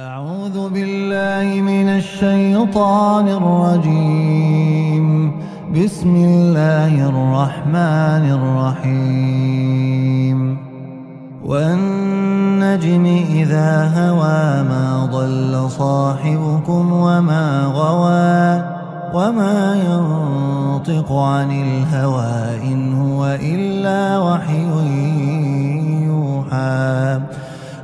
أعوذ بالله من الشيطان الرجيم. بسم الله الرحمن الرحيم. والنجم إذا هوى ما ضل صاحبكم وما غوى وما ينطق عن الهوى إن هو إلا وحي يوحى.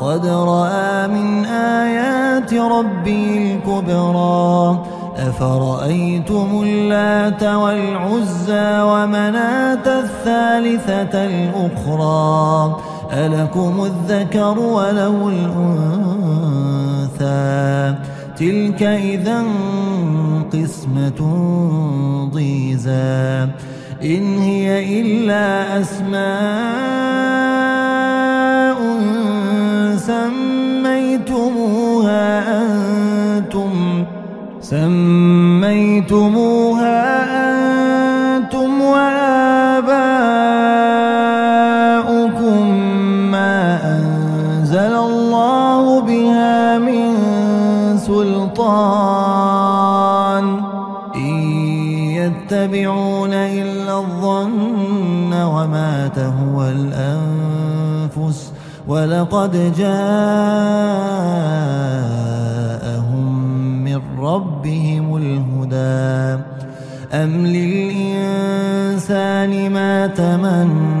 لقد رأى من آيات ربي الكبرى. أفرأيتم اللات والعزى ومناة الثالثة الأخرى؟ ألكم الذكر وله الأنثى؟ تلك إذا قسمة ضيزى. إن هي إلا أسماء أنزل الله بها من سلطان. إن يتبعون إلا الظن وما تهوى الأنفس ولقد جاءهم من ربهم الهدى. أم للإنسان ما تمنى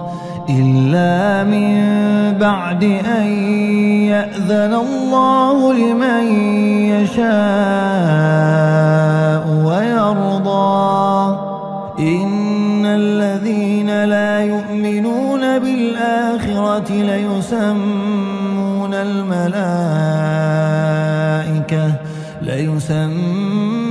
إلا من بعد أن يأذن الله لمن يشاء ويرضى. إن الذين لا يؤمنون بالآخرة ليسمون الملائكة ليسمون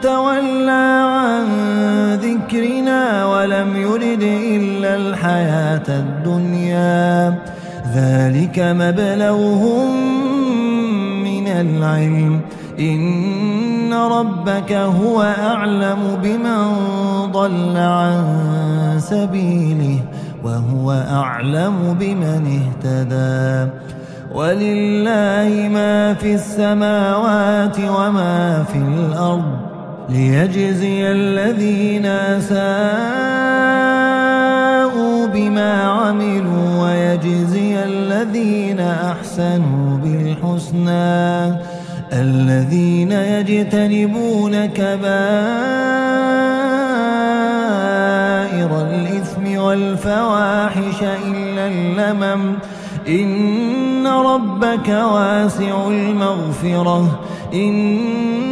تولى عن ذكرنا ولم يرد إلا الحياة الدنيا. ذلك مبلغهم من العلم. إن ربك هو أعلم بمن ضل عن سبيله وهو أعلم بمن اهتدى. ولله ما في السماوات وما في الأرض. ليجزي الذين ساءوا بما عملوا ويجزي الذين أحسنوا بالحسنى. الذين يجتنبون كبائر الإثم والفواحش إلا اللمم. إن ربك واسع المغفرة. إن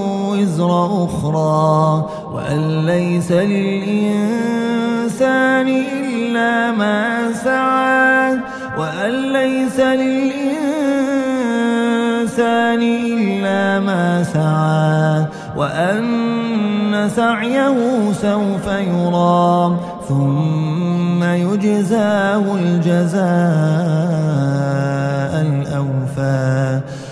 وزر أخرى وأن ليس للإنسان إلا ما سعى وأن ليس للإنسان إلا ما سعى وأن سعيه سوف يرى ثم يجزاه الجزاء الأوفى.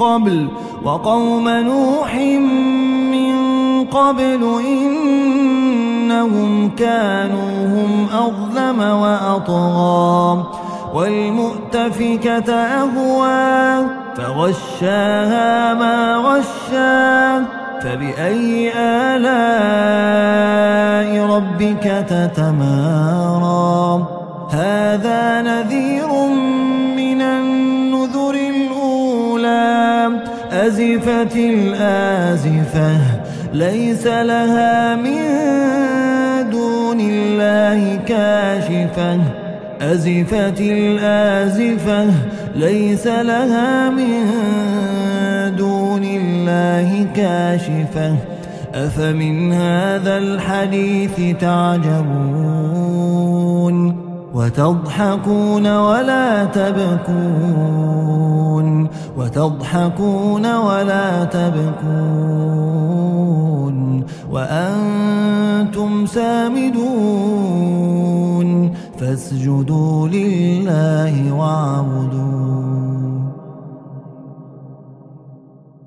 قبل وقوم نوح من قبل إنهم كانوا هم أظلم وأطغى والمؤتفكة أهوى فغشاها ما غشا فبأي آلاء ربك تتمارى؟ هذا نذير من أزفت الآزفة ليس لها من دون الله كاشفة. أزفت الآزفة ليس لها من دون الله كاشفة. أفمن هذا الحديث تعجبون؟ وتضحكون ولا تبكون وتضحكون ولا تبكون وأنتم سامدون فاسجدوا لله واعبدون